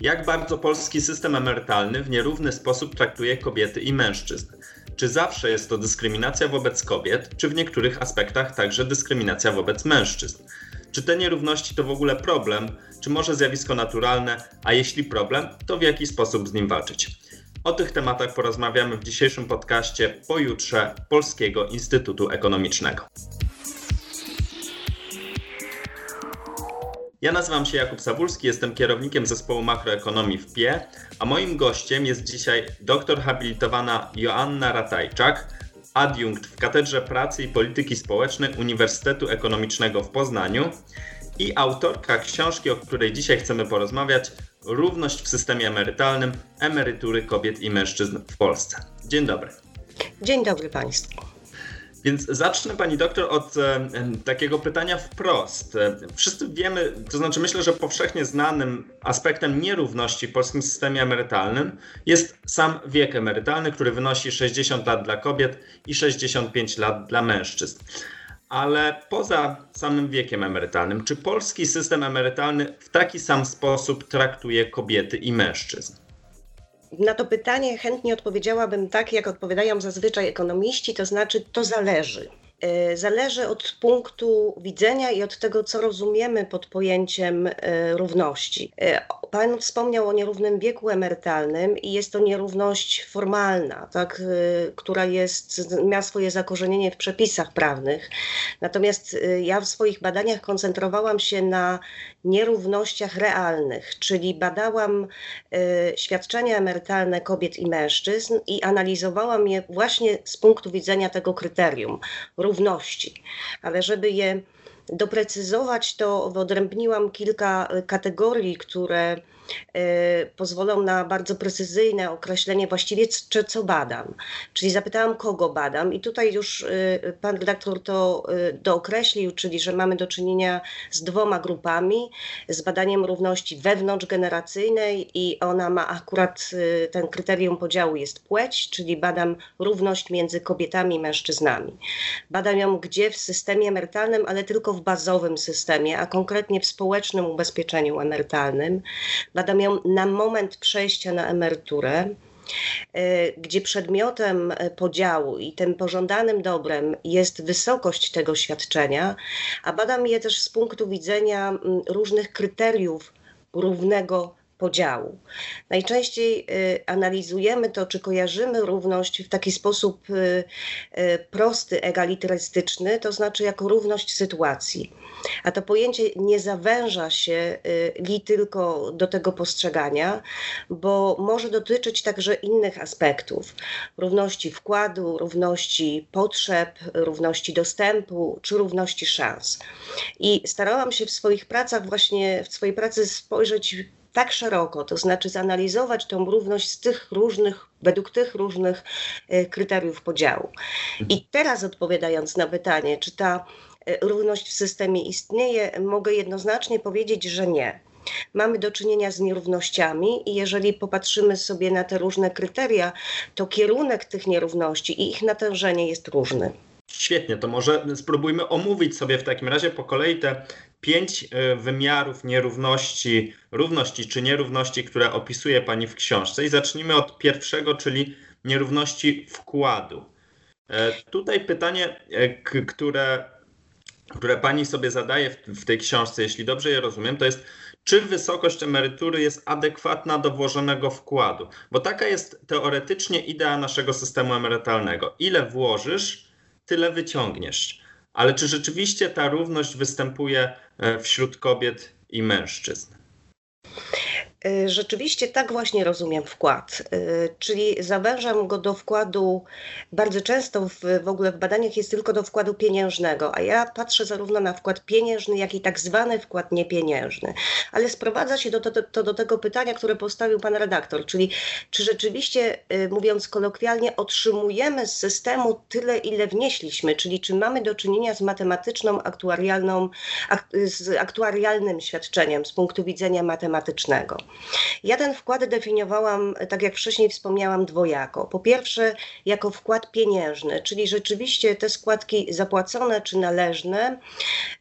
Jak bardzo polski system emerytalny w nierówny sposób traktuje kobiety i mężczyzn? Czy zawsze jest to dyskryminacja wobec kobiet, czy w niektórych aspektach także dyskryminacja wobec mężczyzn? Czy te nierówności to w ogóle problem, czy może zjawisko naturalne, a jeśli problem, to w jaki sposób z nim walczyć? O tych tematach porozmawiamy w dzisiejszym podcaście pojutrze Polskiego Instytutu Ekonomicznego. Ja nazywam się Jakub Sabulski, jestem kierownikiem zespołu makroekonomii w PIE, a moim gościem jest dzisiaj doktor habilitowana Joanna Ratajczak, adiunkt w Katedrze Pracy i Polityki Społecznej Uniwersytetu Ekonomicznego w Poznaniu i autorka książki, o której dzisiaj chcemy porozmawiać, Równość w systemie emerytalnym, emerytury kobiet i mężczyzn w Polsce. Dzień dobry. Dzień dobry Państwu. Więc zacznę pani doktor od e, takiego pytania wprost. E, wszyscy wiemy, to znaczy myślę, że powszechnie znanym aspektem nierówności w polskim systemie emerytalnym jest sam wiek emerytalny, który wynosi 60 lat dla kobiet i 65 lat dla mężczyzn. Ale poza samym wiekiem emerytalnym, czy polski system emerytalny w taki sam sposób traktuje kobiety i mężczyzn? Na to pytanie chętnie odpowiedziałabym tak, jak odpowiadają zazwyczaj ekonomiści, to znaczy to zależy. E, zależy od punktu widzenia i od tego, co rozumiemy pod pojęciem e, równości. E, pan wspomniał o nierównym wieku emerytalnym i jest to nierówność formalna, tak, która jest, ma swoje zakorzenienie w przepisach prawnych. Natomiast ja w swoich badaniach koncentrowałam się na nierównościach realnych, czyli badałam świadczenia emerytalne kobiet i mężczyzn i analizowałam je właśnie z punktu widzenia tego kryterium równości. Ale żeby je doprecyzować, to wyodrębniłam kilka kategorii, które pozwolą na bardzo precyzyjne określenie właściwie, czy, co badam. Czyli zapytałam, kogo badam, i tutaj już y, pan redaktor to y, dookreślił, czyli że mamy do czynienia z dwoma grupami, z badaniem równości wewnątrzgeneracyjnej, i ona ma akurat ten kryterium podziału jest płeć, czyli badam równość między kobietami i mężczyznami. Badam ją gdzie w systemie emerytalnym, ale tylko w bazowym systemie, a konkretnie w społecznym ubezpieczeniu emerytalnym badam ją na moment przejścia na emeryturę, e, gdzie przedmiotem podziału i tym pożądanym dobrem jest wysokość tego świadczenia, a badam je też z punktu widzenia różnych kryteriów równego podziału. Najczęściej y, analizujemy to, czy kojarzymy równość w taki sposób y, y, prosty, egalitarystyczny, to znaczy jako równość sytuacji. A to pojęcie nie zawęża się li tylko do tego postrzegania, bo może dotyczyć także innych aspektów równości wkładu, równości potrzeb, równości dostępu czy równości szans. I starałam się w swoich pracach, właśnie w swojej pracy spojrzeć tak szeroko, to znaczy zanalizować tą równość z tych różnych, według tych różnych e, kryteriów podziału. I teraz odpowiadając na pytanie, czy ta e, równość w systemie istnieje, mogę jednoznacznie powiedzieć, że nie. Mamy do czynienia z nierównościami i jeżeli popatrzymy sobie na te różne kryteria, to kierunek tych nierówności i ich natężenie jest różny. Świetnie, to może spróbujmy omówić sobie w takim razie po kolei te pięć e, wymiarów nierówności, równości czy nierówności, które opisuje Pani w książce. I zacznijmy od pierwszego, czyli nierówności wkładu. E, tutaj pytanie, e, które, które Pani sobie zadaje w, tej książce, jeśli dobrze je rozumiem, to jest, czy wysokość emerytury jest adekwatna do włożonego wkładu? Bo taka jest teoretycznie idea naszego systemu emerytalnego. Ile włożysz, tyle wyciągniesz. Ale czy rzeczywiście ta równość występuje e, wśród kobiet i mężczyzn? Y, rzeczywiście tak właśnie rozumiem wkład, y, czyli zawężam go do wkładu, bardzo często w, w ogóle w badaniach jest tylko do wkładu pieniężnego, a ja patrzę zarówno na wkład pieniężny, jak i tak zwany wkład niepieniężny. Ale sprowadza się do, to, to do tego pytania, które postawił pan redaktor, czyli czy rzeczywiście, y, mówiąc kolokwialnie, otrzymujemy z systemu tyle, ile wnieśliśmy, czyli czy mamy do czynienia z matematyczną, aktuarialną, ak, z aktuarialnym świadczeniem z punktu widzenia matematycznego. Ja ten wkład definiowałam, tak jak wcześniej wspomniałam, dwojako. Po pierwsze, jako wkład pieniężny, czyli rzeczywiście te składki zapłacone czy należne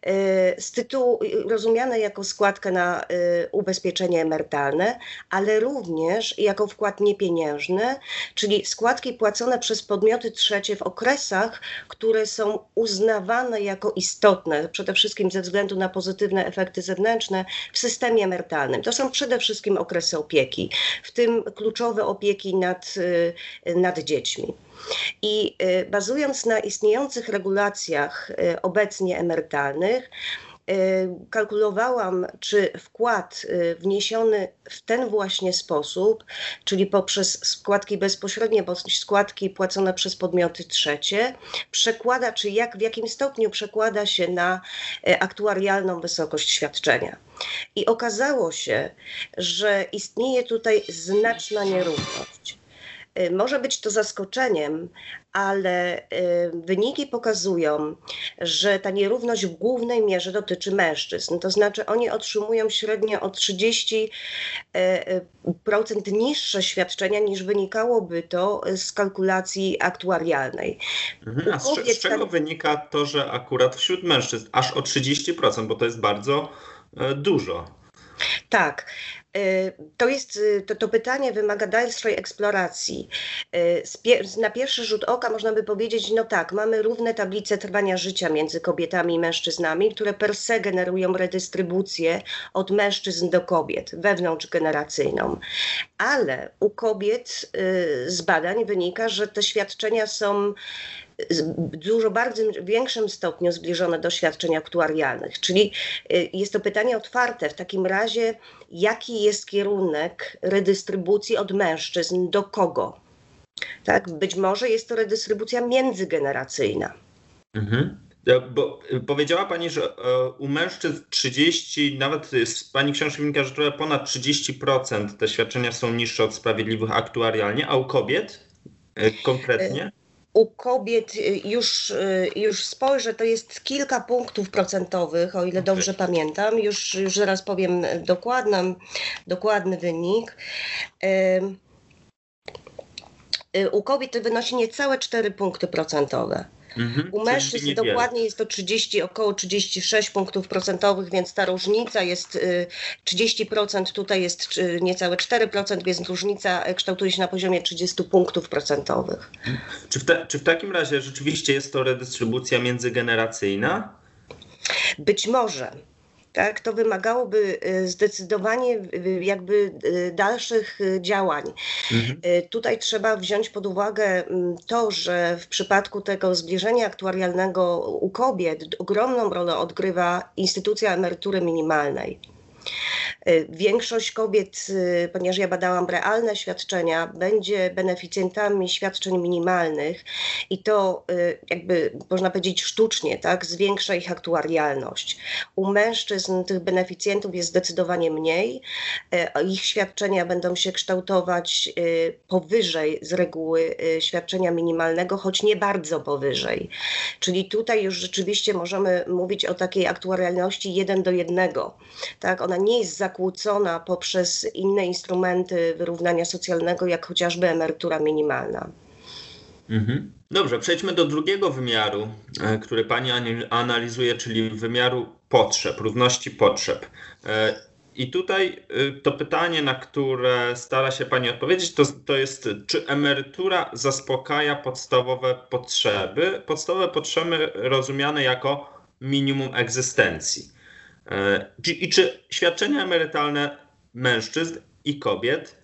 y, z tytułu rozumiane jako składkę na y, ubezpieczenie emerytalne, ale również jako wkład niepieniężny, czyli składki płacone przez podmioty trzecie w okresach, które są uznawane jako istotne, przede wszystkim ze względu na pozytywne efekty zewnętrzne w systemie emerytalnym. To są przede wszystkim okresy opieki, w tym kluczowe opieki nad, y, nad dziećmi. I y, bazując na istniejących regulacjach y, obecnie emerytalnych, kalkulowałam, czy wkład wniesiony w ten właśnie sposób, czyli poprzez składki bezpośrednie bądź składki płacone przez podmioty trzecie, przekłada, czy jak w jakim stopniu przekłada się na aktuarialną wysokość świadczenia. I okazało się, że istnieje tutaj znaczna nierówność. Y, może być to zaskoczeniem, ale y, wyniki pokazują, że ta nierówność w głównej mierze dotyczy mężczyzn. To znaczy, oni otrzymują średnio o 30% y, niższe świadczenia niż wynikałoby to z kalkulacji aktuarialnej. Mhm, a z, z czego wynika to, że akurat wśród mężczyzn aż o 30%, bo to jest bardzo E, dużo. Tak. To jest to, to pytanie wymaga dalszej eksploracji. Na pierwszy rzut oka można by powiedzieć, no tak, mamy równe tablice trwania życia między kobietami i mężczyznami, które per se generują redystrybucję od mężczyzn do kobiet, wewnątrzgeneracyjną. Ale u kobiet z badań wynika, że te świadczenia są dużo bardzo większym stopniu zbliżone do świadczeń aktuarialnych. Czyli y, jest to pytanie otwarte w takim razie, jaki jest kierunek redystrybucji od mężczyzn do kogo? Tak, być może jest to redystrybucja międzygeneracyjna. Mhm. Bo y, powiedziała Pani, że e, u mężczyzn 30, nawet z Pani książki wynika, że trochę ponad 30% te świadczenia są niższe od sprawiedliwych aktuarialnie, a u kobiet e, konkretnie? U kobiet y, już, y, już spojrzę, to jest kilka punktów procentowych, o ile dobrze pamiętam. Już, już zaraz powiem dokładny, dokładny wynik. Y, u kobiet to wynosi niecałe 4 punkty procentowe. Mhm, U mężczyzn dokładnie jest to 30, około 36 punktów procentowych, więc ta różnica jest 30%, tutaj jest niecałe 4%, więc różnica kształtuje się na poziomie 30 punktów procentowych. Czy w, czy w takim razie rzeczywiście jest to redystrybucja międzygeneracyjna? Być może tak, to wymagałoby y, zdecydowanie jakby y, dalszych y, działań. Mhm. Tutaj trzeba wziąć pod uwagę to, że w przypadku tego zbliżenia aktuarialnego u kobiet ogromną rolę odgrywa instytucja emerytury minimalnej. Y, większość kobiet, y, ponieważ ja badałam realne świadczenia, będzie beneficjentami świadczeń minimalnych i to y, jakby można powiedzieć sztucznie, tak, zwiększa ich aktuarialność. U mężczyzn tych beneficjentów jest zdecydowanie mniej. Ich świadczenia będą się kształtować powyżej z reguły świadczenia minimalnego, choć nie bardzo powyżej. Czyli tutaj już rzeczywiście możemy mówić o takiej aktuarialności jeden do jednego. Tak, ona nie jest zakłócona poprzez inne instrumenty wyrównania socjalnego, jak chociażby emerytura minimalna. Mhm. Dobrze, przejdźmy do drugiego wymiaru, e, który Pani analizuje, czyli wymiaru potrzeb, równości potrzeb. E, I tutaj e, to pytanie, na które stara się Pani odpowiedzieć, to, to jest, czy emerytura zaspokaja podstawowe potrzeby, podstawowe potrzeby rozumiane jako minimum egzystencji. E, I czy świadczenia emerytalne mężczyzn i kobiet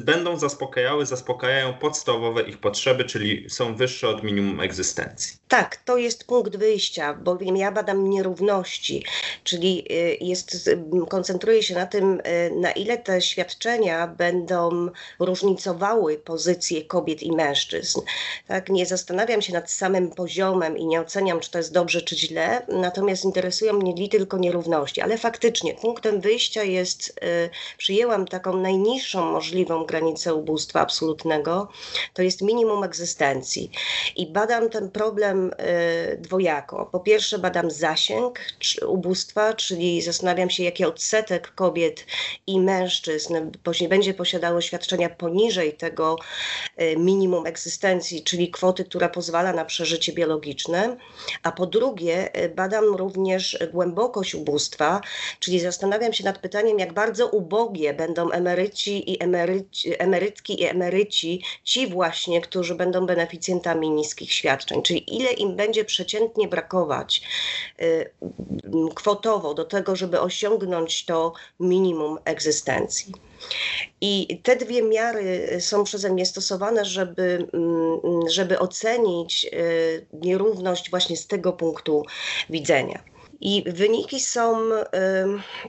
będą zaspokajały, zaspokajają podstawowe ich potrzeby, czyli są wyższe od minimum egzystencji. Tak, to jest punkt wyjścia, bowiem ja badam nierówności, czyli y, jest, koncentruję się na tym, y, na ile te świadczenia będą różnicowały pozycje kobiet i mężczyzn. Tak, nie zastanawiam się nad samym poziomem i nie oceniam, czy to jest dobrze, czy źle, natomiast interesują mnie nie tylko nierówności, ale faktycznie punktem wyjścia jest, y, przyjęłam taką najniższą możliwą granicę ubóstwa absolutnego, to jest minimum egzystencji. I badam ten problem y, dwojako. Po pierwsze, badam zasięg ubóstwa, czyli zastanawiam się, jaki odsetek kobiet i mężczyzn będzie posiadało świadczenia poniżej tego y, minimum egzystencji, czyli kwoty, która pozwala na przeżycie biologiczne. A po drugie, y, badam również głębokość ubóstwa, czyli zastanawiam się nad pytaniem, jak bardzo ubogie będą emeryci i emeryci, emerytki i emeryci, ci właśnie, którzy będą beneficjentami niskich świadczeń, czyli ile im będzie przeciętnie brakować y, kwotowo do tego, żeby osiągnąć to minimum egzystencji. I te dwie miary są przeze mnie stosowane, żeby, mm, żeby ocenić y, nierówność właśnie z tego punktu widzenia. I wyniki są,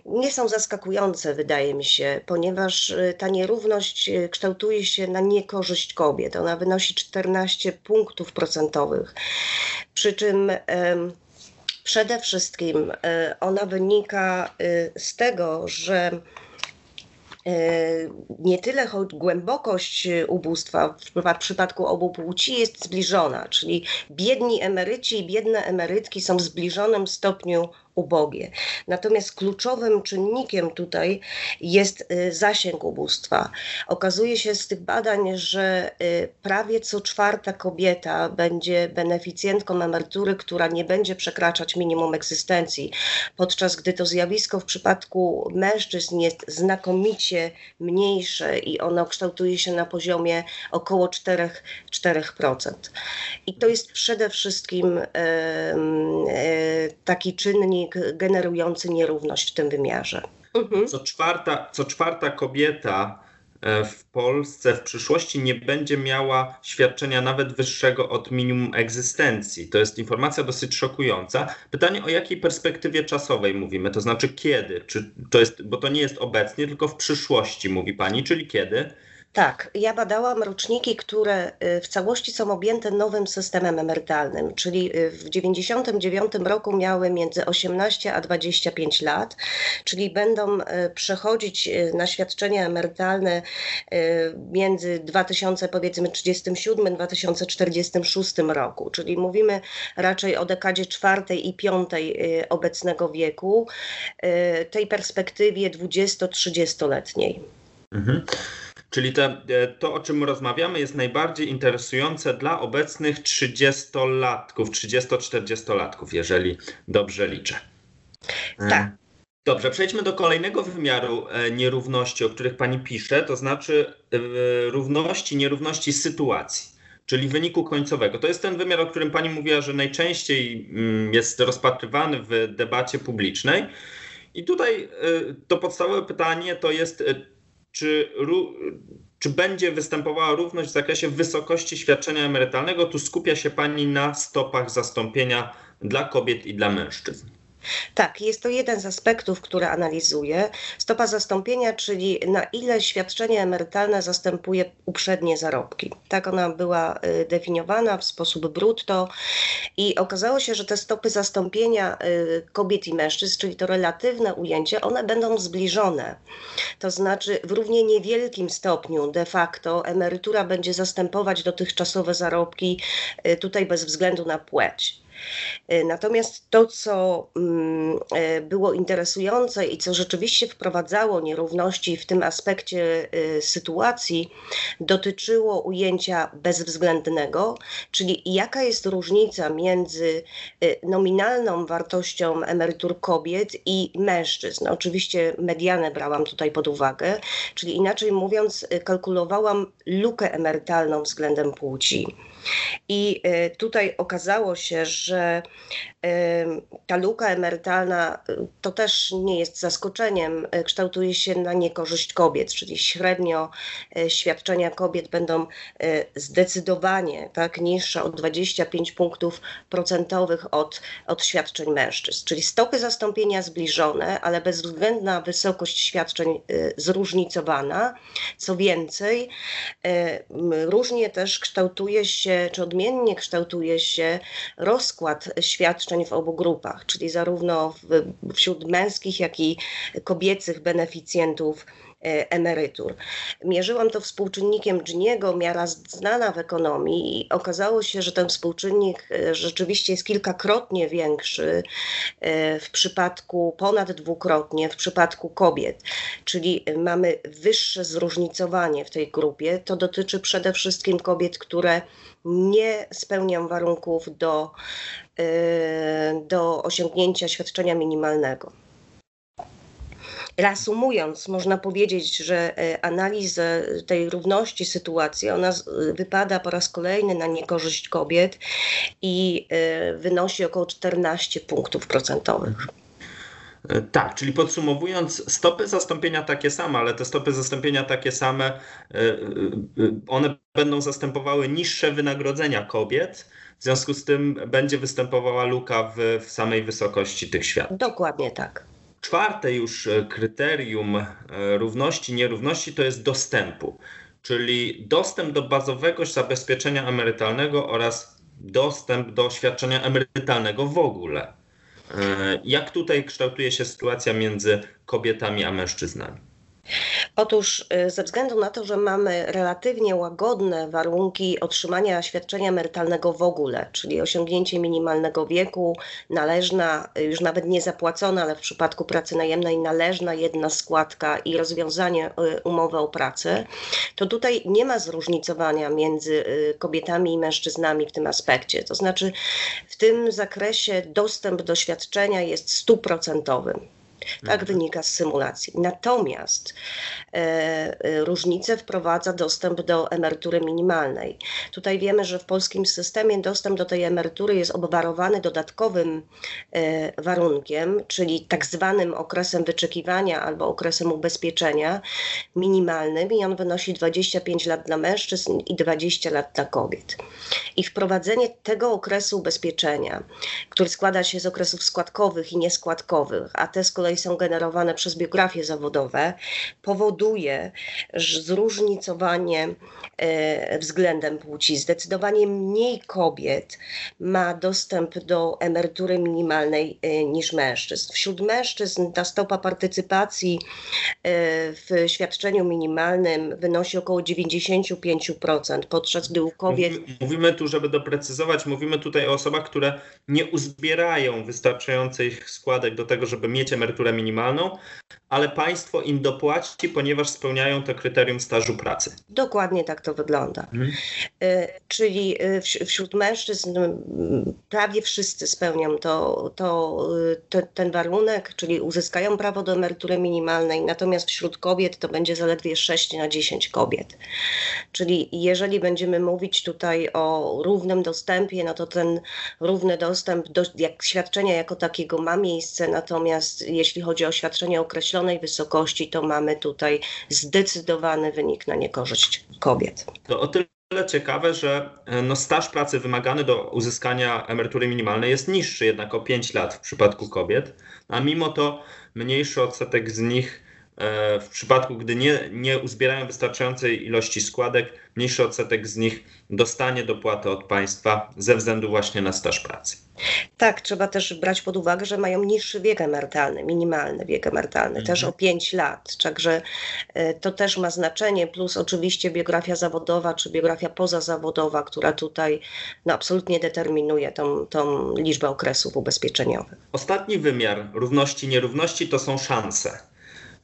nie są zaskakujące, wydaje mi się, ponieważ y, ta nierówność y, kształtuje się na niekorzyść kobiet. Ona wynosi 14 punktów procentowych. Przy czym przede wszystkim y, ona wynika z tego, że E, nie tyle choć głębokość ubóstwa w przypadku obu płci jest zbliżona, czyli biedni emeryci i biedne emerytki są w zbliżonym stopniu ubogie. Natomiast kluczowym czynnikiem tutaj jest y, zasięg ubóstwa. Okazuje się z tych badań, że y, prawie co czwarta kobieta będzie beneficjentką emerytury, która nie będzie przekraczać minimum egzystencji, podczas gdy to zjawisko w przypadku mężczyzn jest znakomicie mniejsze i ono kształtuje się na poziomie około 4%. 4%. I to jest przede wszystkim e, taki czynnik, czynnik generujący nierówność w tym wymiarze. Mhm. Co, czwarta, co czwarta kobieta e, w Polsce w przyszłości nie będzie miała świadczenia nawet wyższego od minimum egzystencji. To jest informacja dosyć szokująca. Pytanie o jakiej perspektywie czasowej mówimy, to znaczy kiedy? Czy to jest, bo to nie jest obecnie, tylko w przyszłości mówi pani, czyli kiedy? Tak, ja badałam roczniki, które y, w całości są objęte nowym systemem emerytalnym, czyli y, w 1999 roku miały między 18 a 25 lat, czyli będą y, przechodzić na świadczenia emerytalne między 2000 powiedzmy 37 2046 roku, czyli mówimy raczej o dekadzie czwartej i piątej obecnego wieku, tej perspektywie 20-30-letniej. Mhm. Czyli te, e, to, o czym rozmawiamy, jest najbardziej interesujące dla obecnych 30-latków, 30-40-latków, jeżeli dobrze liczę. E, tak. Dobrze, przejdźmy do kolejnego wymiaru e, nierówności, o których Pani pisze, to znaczy równości, nierówności sytuacji, czyli wyniku końcowego. To jest ten wymiar, o którym Pani mówiła, że najczęściej mm, jest rozpatrywany w debacie publicznej. I tutaj to podstawowe pytanie to jest, czy, czy będzie występowała równość w zakresie wysokości świadczenia emerytalnego? Tu skupia się Pani na stopach zastąpienia dla kobiet i dla mężczyzn. Tak, jest to jeden z aspektów, które analizuję. Stopa zastąpienia, czyli na ile świadczenie emerytalne zastępuje uprzednie zarobki. Tak ona była y, definiowana w sposób brutto i okazało się, że te stopy zastąpienia y, kobiet i mężczyzn, czyli to relatywne ujęcie, one będą zbliżone. To znaczy w równie niewielkim stopniu de facto emerytura będzie zastępować dotychczasowe zarobki y, tutaj bez względu na płeć. E, natomiast to, co mm, e, było interesujące i co rzeczywiście wprowadzało nierówności w tym aspekcie e, sytuacji, dotyczyło ujęcia bezwzględnego, czyli jaka jest różnica między nominalną wartością emerytur kobiet i mężczyzn. Oczywiście medianę brałam tutaj pod uwagę, czyli inaczej mówiąc, kalkulowałam lukę emerytalną względem płci. I e, tutaj okazało się, że ta luka emerytalna to też nie jest zaskoczeniem, kształtuje się na niekorzyść kobiet, czyli średnio świadczenia kobiet będą zdecydowanie tak, niższe o 25 punktów procentowych od, od świadczeń mężczyzn. Czyli stopy zastąpienia zbliżone, ale bezwzględna wysokość świadczeń zróżnicowana. Co więcej, różnie też kształtuje się czy odmiennie kształtuje się rozkład świadczeń w obu grupach, czyli zarówno w, wśród męskich, jak i kobiecych beneficjentów emerytur. Mierzyłam to współczynnikiem Giniego, miara znana w ekonomii i okazało się, że ten współczynnik rzeczywiście jest kilkakrotnie większy w przypadku, ponad dwukrotnie w przypadku kobiet, czyli mamy wyższe zróżnicowanie w tej grupie. To dotyczy przede wszystkim kobiet, które nie spełniają warunków do, do osiągnięcia świadczenia minimalnego. Reasumując, można powiedzieć, że y, analiza tej równości sytuacji, ona wypada po raz kolejny na niekorzyść kobiet i y, wynosi około 14 punktów procentowych. E, tak, czyli podsumowując, stopy zastąpienia takie same, ale te stopy zastąpienia takie same, e, e, one będą zastępowały niższe wynagrodzenia kobiet, w związku z tym będzie występowała luka w, w samej wysokości tych świadczeń. Dokładnie tak. Czwarte już kryterium równości, nierówności to jest dostępu, czyli dostęp do bazowego zabezpieczenia emerytalnego oraz dostęp do świadczenia emerytalnego w ogóle. E, jak tutaj kształtuje się sytuacja między kobietami a mężczyznami? Otóż y, ze względu na to, że mamy relatywnie łagodne warunki otrzymania świadczenia emerytalnego w ogóle, czyli osiągnięcie minimalnego wieku, należna, y, już nawet nie zapłacona, ale w przypadku pracy najemnej należna jedna składka i rozwiązanie y, umowy o pracę, to tutaj nie ma zróżnicowania między kobietami i mężczyznami w tym aspekcie. To znaczy w tym zakresie dostęp do świadczenia jest stuprocentowy. Tak mhm. wynika z symulacji. Natomiast e, e, różnicę wprowadza dostęp do emerytury minimalnej. Tutaj wiemy, że w polskim systemie dostęp do tej emerytury jest obwarowany dodatkowym e, warunkiem, czyli tak zwanym okresem wyczekiwania albo okresem ubezpieczenia minimalnym i on wynosi 25 lat dla mężczyzn i 20 lat dla kobiet. I wprowadzenie tego okresu ubezpieczenia, który składa się z okresów składkowych i nieskładkowych, a te z kolei są generowane przez biografie zawodowe, powoduje zróżnicowanie e, względem płci. Zdecydowanie mniej kobiet ma dostęp do emerytury minimalnej e, niż mężczyzn. Wśród mężczyzn ta stopa partycypacji e, w świadczeniu minimalnym wynosi około 95%, podczas gdy u kobiet. Mówimy tu, żeby doprecyzować, mówimy tutaj o osobach, które nie uzbierają wystarczających składek do tego, żeby mieć emeryturę emeryturę minimalną, ale państwo im dopłaci, ponieważ spełniają to kryterium stażu pracy. Dokładnie tak to wygląda. Y, czyli y, wśród mężczyzn prawie wszyscy spełnią to, to, y, to, ten warunek, czyli uzyskają prawo do emerytury minimalnej, natomiast wśród kobiet to będzie zaledwie 6 na 10 kobiet. Czyli jeżeli będziemy mówić tutaj o równym dostępie, no to ten równy dostęp do jak, świadczenia jako takiego ma miejsce, natomiast jeśli jeśli chodzi o świadczenie określonej wysokości, to mamy tutaj zdecydowany wynik na niekorzyść kobiet. To o tyle ciekawe, że e, no, staż pracy wymagany do uzyskania emerytury minimalnej jest niższy jednak o 5 lat w przypadku kobiet, a mimo to mniejszy odsetek z nich w przypadku, gdy nie, nie uzbierają wystarczającej ilości składek, mniejszy odsetek z nich dostanie dopłatę od państwa ze względu właśnie na staż pracy. Tak, trzeba też brać pod uwagę, że mają niższy wiek emerytalny, minimalny wiek emerytalny, mhm. też o 5 lat. Także e, to też ma znaczenie, plus oczywiście biografia zawodowa czy biografia pozazawodowa, która tutaj no, absolutnie determinuje tą, tą liczbę okresów ubezpieczeniowych. Ostatni wymiar równości, nierówności to są szanse.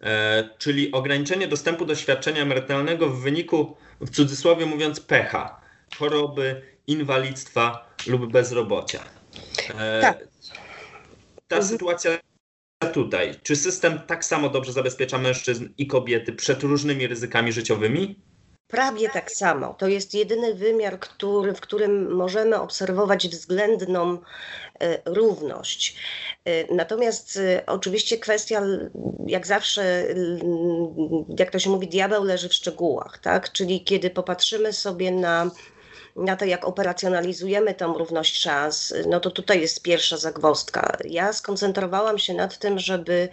E, czyli ograniczenie dostępu do świadczenia emerytalnego w wyniku, w cudzysłowie mówiąc, pecha, choroby, inwalidztwa lub bezrobocia. E, tak. Ta sytuacja tutaj, czy system tak samo dobrze zabezpiecza mężczyzn i kobiety przed różnymi ryzykami życiowymi? Prawie tak samo. To jest jedyny wymiar, który, w którym możemy obserwować względną e, równość. E, natomiast oczywiście kwestia, jak zawsze, jak to się mówi, diabeł leży w szczegółach, tak? Czyli kiedy popatrzymy sobie na na to, jak operacjonalizujemy tą równość szans, no to tutaj jest pierwsza zagwozdka. Ja skoncentrowałam się nad tym, żeby,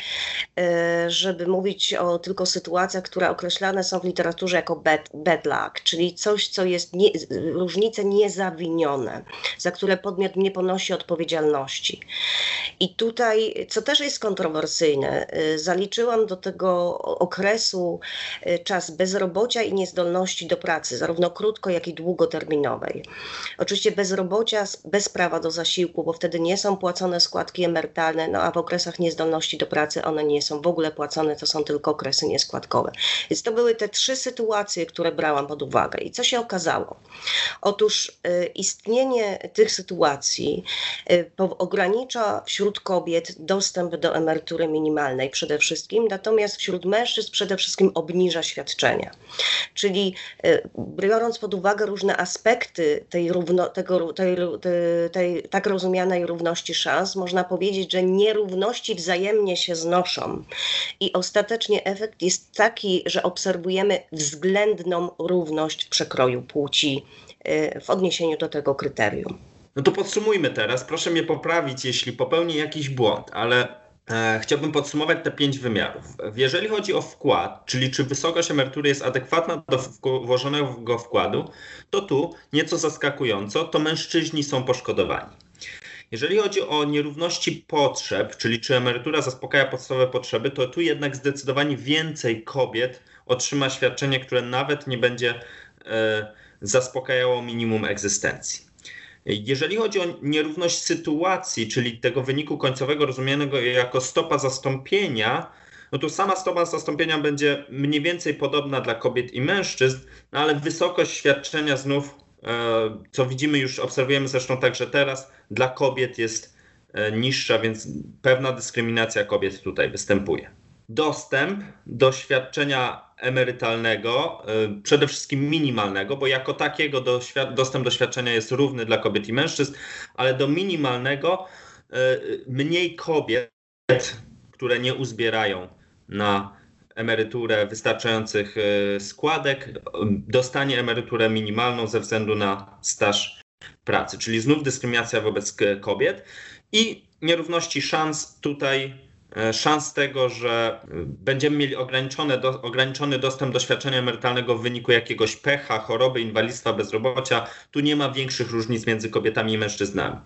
e, żeby mówić o tylko sytuacjach, które określane są w literaturze jako bad, bad luck, czyli coś, co jest nie, różnice niezawinione, za które podmiot nie ponosi odpowiedzialności. I tutaj, co też jest kontrowersyjne, e, zaliczyłam do tego okresu e, czas bezrobocia i niezdolności do pracy, zarówno krótko, jak i długoterminowej. Oczywiście bezrobocia bez prawa do zasiłku, bo wtedy nie są płacone składki emerytalne, no a w okresach niezdolności do pracy one nie są w ogóle płacone, to są tylko okresy nieskładkowe. Więc to były te trzy sytuacje, które brałam pod uwagę. I co się okazało? Otóż y, istnienie tych sytuacji y, ogranicza wśród kobiet dostęp do emerytury minimalnej przede wszystkim, natomiast wśród mężczyzn przede wszystkim obniża świadczenia. Czyli y, biorąc pod uwagę różne aspekty tej, równo, tego, tej, tej, tej tak rozumianej równości szans, można powiedzieć, że nierówności wzajemnie się znoszą. I ostatecznie efekt jest taki, że obserwujemy względną równość w przekroju płci y, w odniesieniu do tego kryterium. No to podsumujmy teraz. Proszę mnie poprawić, jeśli popełnię jakiś błąd, ale chciałbym podsumować te pięć wymiarów. Jeżeli chodzi o wkład, czyli czy wysokość emerytury jest adekwatna do włożonego wkładu, to tu nieco zaskakująco, to mężczyźni są poszkodowani. Jeżeli chodzi o nierówności potrzeb, czyli czy emerytura zaspokaja podstawowe potrzeby, to tu jednak zdecydowanie więcej kobiet otrzyma świadczenie, które nawet nie będzie e, zaspokajało minimum egzystencji. Jeżeli chodzi o nierówność sytuacji, czyli tego wyniku końcowego rozumianego jako stopa zastąpienia, no to sama stopa zastąpienia będzie mniej więcej podobna dla kobiet i mężczyzn, no ale wysokość świadczenia znów, e, co widzimy już, obserwujemy zresztą także teraz, dla kobiet jest e, niższa, więc pewna dyskryminacja kobiet tutaj występuje. Dostęp do świadczenia emerytalnego, y, przede wszystkim minimalnego, bo jako takiego do, dostęp do świadczenia jest równy dla kobiet i mężczyzn, ale do minimalnego y, mniej kobiet, które nie uzbierają na emeryturę wystarczających y, składek, dostanie emeryturę minimalną ze względu na staż pracy, czyli znów dyskryminacja wobec kobiet i nierówności szans tutaj szans tego, że będziemy mieli ograniczony, do, ograniczony dostęp do świadczenia emerytalnego w wyniku jakiegoś pecha, choroby, inwalidztwa, bezrobocia, tu nie ma większych różnic między kobietami i mężczyznami.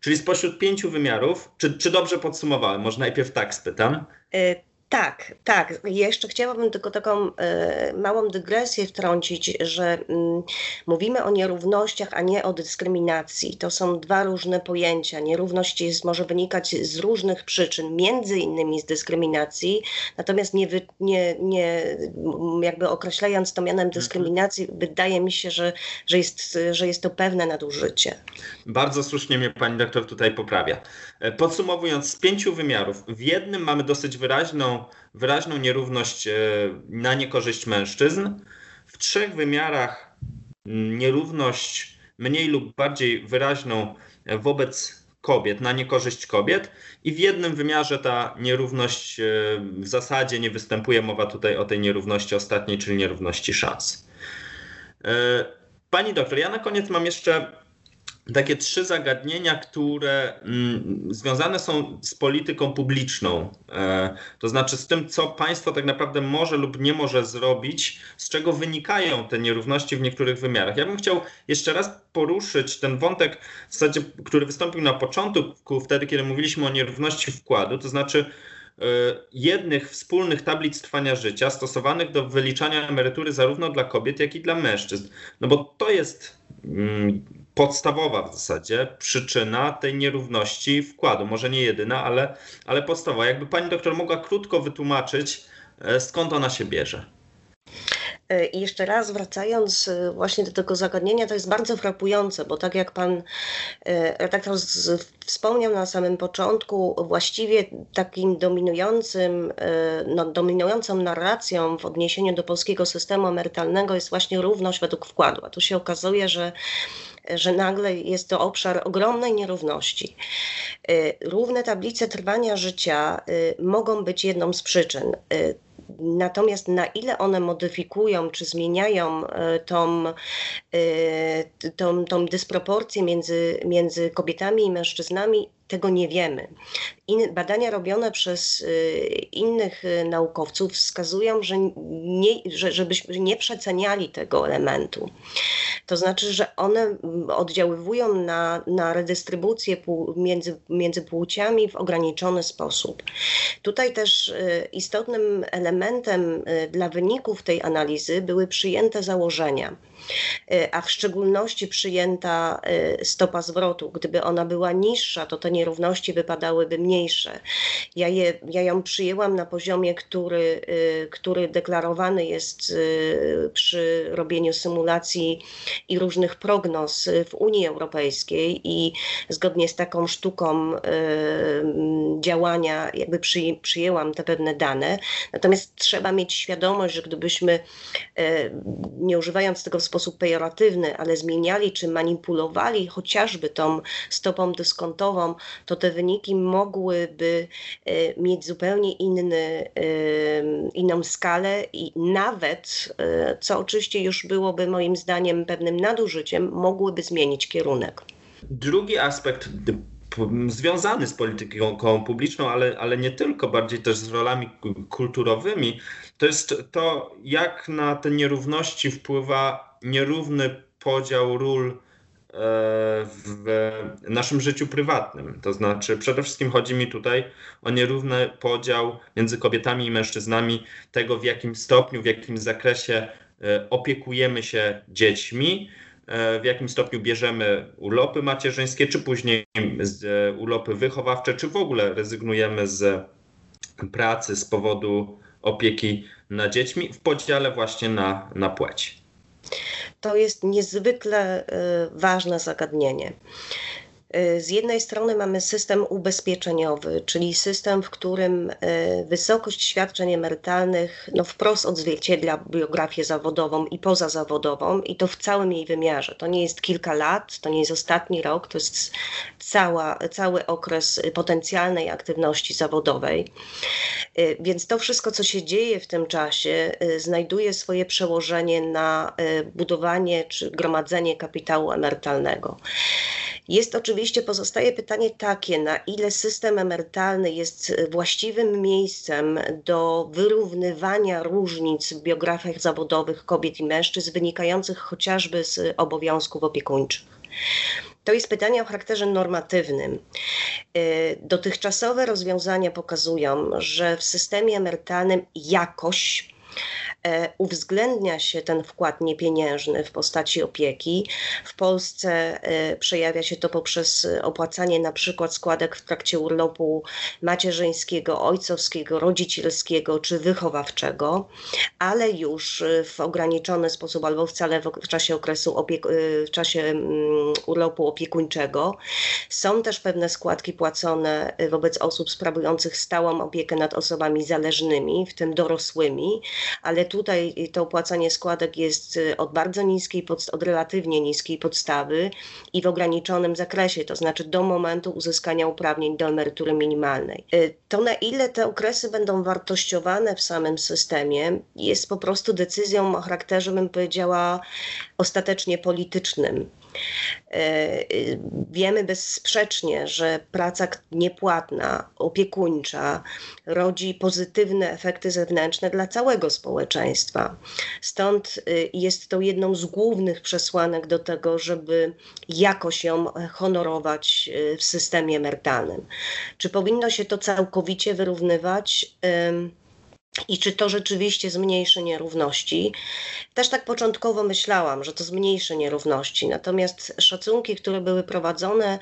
Czyli spośród pięciu wymiarów, czy, czy dobrze podsumowałem? Może najpierw tak spytam. Tak, tak. Jeszcze chciałabym tylko taką e, małą dygresję wtrącić, że mm, mówimy o nierównościach, a nie o dyskryminacji. To są dwa różne pojęcia. Nierówność jest, może wynikać z różnych przyczyn, między innymi z dyskryminacji, natomiast nie, wy, nie, nie jakby określając to mianem dyskryminacji, mhm. wydaje mi się, że, że, jest, że jest to pewne nadużycie. Bardzo słusznie mnie pani doktor tutaj poprawia. E, podsumowując, z pięciu wymiarów, w jednym mamy dosyć wyraźną, wyraźną nierówność e, na niekorzyść mężczyzn, w trzech wymiarach nierówność mniej lub bardziej wyraźną e, wobec kobiet, na niekorzyść kobiet, i w jednym wymiarze ta nierówność w zasadzie nie występuje. Mowa tutaj o tej nierówności ostatniej, czyli nierówności szans. Pani doktor, ja na koniec mam jeszcze takie trzy zagadnienia, które mm, związane są z polityką publiczną, e, to znaczy z tym, co państwo tak naprawdę może lub nie może zrobić, z czego wynikają te nierówności w niektórych wymiarach. Ja bym chciał jeszcze raz poruszyć ten wątek, w zasadzie, który wystąpił na początku, wtedy, kiedy mówiliśmy o nierówności wkładu, to znaczy e, jednych wspólnych tablic trwania życia stosowanych do wyliczania emerytury zarówno dla kobiet, jak i dla mężczyzn. No bo to jest mm, podstawowa w zasadzie przyczyna tej nierówności wkładu. Może nie jedyna, ale, ale podstawowa. Jakby pani doktor mogła krótko wytłumaczyć, e, skąd ona się bierze? E, I jeszcze raz wracając e, właśnie do tego zagadnienia, to jest bardzo frapujące, bo tak jak pan redaktor wspomniał na samym początku, właściwie takim dominującym, no, dominującą narracją w odniesieniu do polskiego systemu emerytalnego jest właśnie równość według wkładu. A tu się okazuje, że że nagle jest to obszar ogromnej nierówności. Równe tablice trwania życia mogą być jedną z przyczyn. Natomiast na ile one modyfikują czy zmieniają tą, tą, tą dysproporcję między, między kobietami i mężczyznami, tego nie wiemy. In, badania robione przez y, innych y, naukowców wskazują, że nie, że, żebyśmy nie przeceniali tego elementu. To znaczy, że one oddziaływują na, na redystrybucję pół, między, między płciami w ograniczony sposób. Tutaj też y, istotnym elementem dla wyników tej analizy były przyjęte założenia a w szczególności przyjęta stopa zwrotu. Gdyby ona była niższa, to te nierówności wypadałyby mniejsze. Ja, je, ja ją przyjęłam na poziomie, który, y, który deklarowany jest y, przy robieniu symulacji i różnych prognoz w Unii Europejskiej i zgodnie z taką sztuką y, działania jakby przyjęłam te pewne dane. Natomiast trzeba mieć świadomość, że gdybyśmy nie używając tego w sposób pejoratywny, ale zmieniali czy manipulowali chociażby tą stopą dyskontową, to te wyniki mogłyby e, mieć zupełnie inny, e, inną skalę i nawet, e, co oczywiście już byłoby moim zdaniem pewnym nadużyciem, mogłyby zmienić kierunek. Drugi aspekt związany z polityką publiczną, ale, ale nie tylko, bardziej też z rolami kulturowymi, to jest to, jak na te nierówności wpływa nierówny podział ról w naszym życiu prywatnym. To znaczy, przede wszystkim chodzi mi tutaj o nierówny podział między kobietami i mężczyznami, tego w jakim stopniu, w jakim zakresie e, opiekujemy się dziećmi, e, w jakim stopniu bierzemy urlopy macierzyńskie, czy później e, urlopy wychowawcze, czy w ogóle rezygnujemy z pracy z powodu opieki nad dziećmi w podziale właśnie na, na płeć to jest niezwykle y, ważne zagadnienie. Y, z jednej strony mamy system ubezpieczeniowy, czyli system, w którym y, wysokość świadczeń emerytalnych no, wprost odzwierciedla biografię zawodową i pozazawodową, i to w całym jej wymiarze. To nie jest kilka lat, to nie jest ostatni rok, to jest cała, cały okres potencjalnej aktywności zawodowej. Y, więc to wszystko, co się dzieje w tym czasie, znajduje swoje przełożenie na budowanie czy gromadzenie kapitału emerytalnego. Jest oczywiście, pozostaje pytanie takie, na ile system emerytalny jest właściwym miejscem do wyrównywania różnic w biografiach zawodowych kobiet i mężczyzn wynikających chociażby z obowiązków opiekuńczych. To jest pytanie o charakterze normatywnym. Y, dotychczasowe rozwiązania pokazują, że w systemie emerytalnym jakoś E, uwzględnia się ten wkład niepieniężny w postaci opieki. W Polsce e, przejawia się to poprzez opłacanie na przykład składek w trakcie urlopu macierzyńskiego, ojcowskiego, rodzicielskiego czy wychowawczego, ale już w ograniczony sposób albo wcale w czasie okresu opiek- e, w czasie mm, urlopu opiekuńczego. Są też pewne składki płacone wobec osób sprawujących stałą opiekę nad osobami zależnymi, w tym dorosłymi, ale tutaj to opłacanie składek jest y, od bardzo niskiej, od relatywnie niskiej podstawy i w ograniczonym zakresie, to znaczy do momentu uzyskania uprawnień do emerytury minimalnej. Y, to na ile te okresy będą wartościowane w samym systemie jest po prostu decyzją o charakterze, bym powiedziała, ostatecznie politycznym. E, wiemy bezsprzecznie, że praca niepłatna, opiekuńcza rodzi pozytywne efekty zewnętrzne dla całego społeczeństwa. Stąd y, jest to jedną z głównych przesłanek do tego, żeby jakoś ją honorować y, w systemie emerytalnym. Czy powinno się to całkowicie wyrównywać? I czy to rzeczywiście zmniejszy nierówności? Też tak początkowo myślałam, że to zmniejszy nierówności. Natomiast szacunki, które były prowadzone,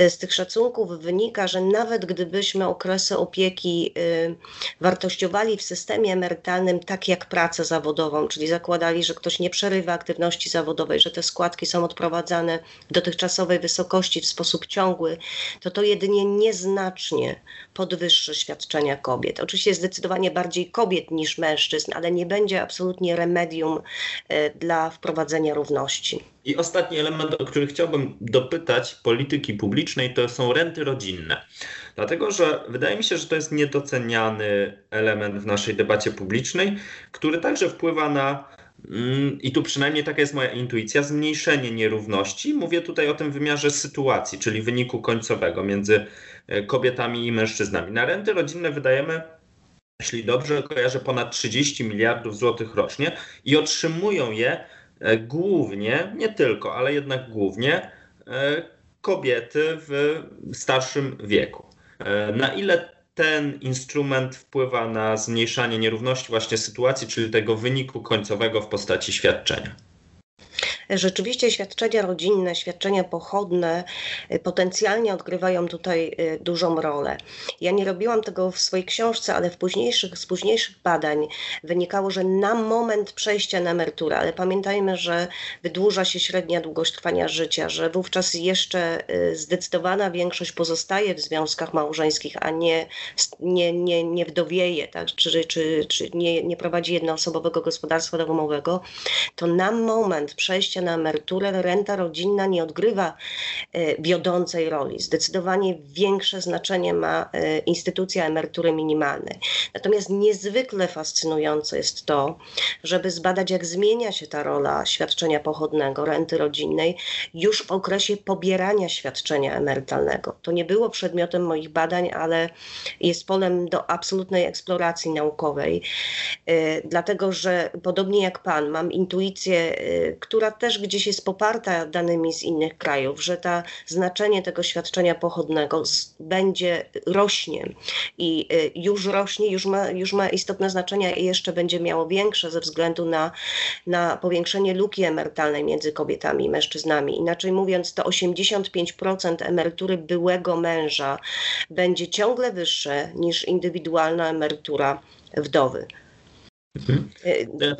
y, z tych szacunków wynika, że nawet gdybyśmy okresy opieki y, wartościowali w systemie emerytalnym tak jak pracę zawodową, czyli zakładali, że ktoś nie przerywa aktywności zawodowej, że te składki są odprowadzane w dotychczasowej wysokości w sposób ciągły, to to jedynie nieznacznie podwyższy świadczenia kobiet. Oczywiście zdecydowanie bardziej bardziej kobiet niż mężczyzn, ale nie będzie absolutnie remedium dla wprowadzenia równości. I ostatni element, o który chciałbym dopytać polityki publicznej, to są renty rodzinne. Dlatego, że wydaje mi się, że to jest niedoceniany element w naszej debacie publicznej, który także wpływa na mm, i tu przynajmniej taka jest moja intuicja, zmniejszenie nierówności. Mówię tutaj o tym wymiarze sytuacji, czyli wyniku końcowego między e, kobietami i mężczyznami. Na renty rodzinne wydajemy, jeśli dobrze kojarzę, ponad 30 miliardów złotych rocznie i otrzymują je e, głównie, nie tylko, ale jednak głównie e, kobiety w starszym wieku. E, na ile ten instrument wpływa na zmniejszanie nierówności właśnie sytuacji, czyli tego wyniku końcowego w postaci świadczenia? Rzeczywiście świadczenia rodzinne, świadczenia pochodne y, potencjalnie odgrywają tutaj y, dużą rolę. Ja nie robiłam tego w swojej książce, ale w późniejszych, z późniejszych badań wynikało, że na moment przejścia na emeryturę, ale pamiętajmy, że wydłuża się średnia długość trwania życia, że wówczas jeszcze y, zdecydowana większość pozostaje w związkach małżeńskich, a nie, nie, nie, nie wdowieje, tak? czy, czy, czy nie, nie prowadzi jednoosobowego gospodarstwa domowego, to na moment przejścia na emeryturę renta rodzinna nie odgrywa e, wiodącej roli. Zdecydowanie większe znaczenie ma e, instytucja emerytury minimalnej. Natomiast niezwykle fascynujące jest to, żeby zbadać, jak zmienia się ta rola świadczenia pochodnego, renty rodzinnej już w okresie pobierania świadczenia emerytalnego. To nie było przedmiotem moich badań, ale jest polem do absolutnej eksploracji naukowej, e, dlatego że podobnie jak Pan, mam intuicję, która też gdzieś jest poparta danymi z innych krajów, że to znaczenie tego świadczenia pochodnego będzie rośnie i y, już rośnie, już ma, już ma istotne znaczenie i jeszcze będzie miało większe ze względu na, na powiększenie luki emerytalnej między kobietami i mężczyznami. Inaczej mówiąc, to 85% emerytury byłego męża będzie ciągle wyższe niż indywidualna emerytura wdowy. Mhm.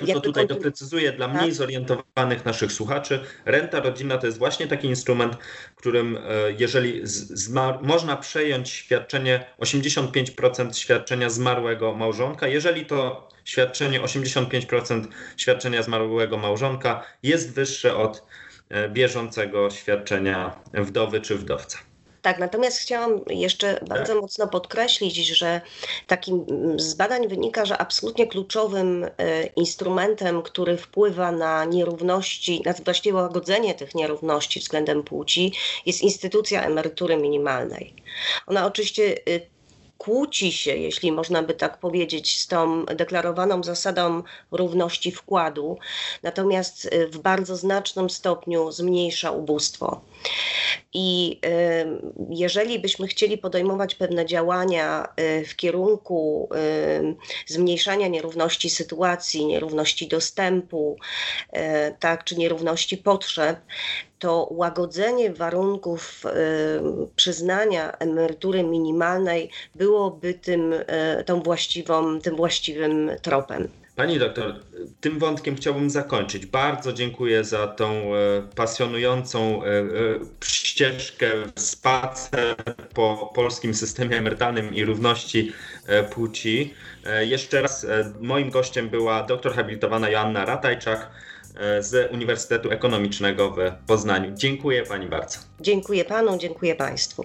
Ja tylko tutaj doprecyzuję dla mniej tak? zorientowanych naszych słuchaczy. Renta rodzinna to jest właśnie taki instrument, którym e, jeżeli można przejąć świadczenie 85% świadczenia zmarłego małżonka, jeżeli to świadczenie 85% świadczenia zmarłego małżonka jest wyższe od e, bieżącego świadczenia wdowy czy wdowca. Tak, natomiast chciałam jeszcze bardzo tak. mocno podkreślić, że takim z badań wynika, że absolutnie kluczowym e, instrumentem, który wpływa na nierówności, na właściwe łagodzenie tych nierówności względem płci, jest instytucja emerytury minimalnej. Ona oczywiście e, kłóci się, jeśli można by tak powiedzieć, z tą deklarowaną zasadą równości wkładu, natomiast y, w bardzo znacznym stopniu zmniejsza ubóstwo. I jeżeli byśmy chcieli podejmować pewne działania y, w kierunku zmniejszania nierówności sytuacji, nierówności dostępu, y, tak, czy nierówności potrzeb, to łagodzenie warunków przyznania emerytury minimalnej byłoby tym, e, tą właściwą, tym właściwym tropem. Pani doktor, tym wątkiem chciałbym zakończyć. Bardzo dziękuję za tą e, pasjonującą e, ścieżkę, spacer po polskim systemie emerytalnym i równości płci. Jeszcze raz moim gościem była doktor habilitowana Joanna Ratajczak z Uniwersytetu Ekonomicznego w Poznaniu. Dziękuję Pani bardzo. Dziękuję Panu, dziękuję Państwu.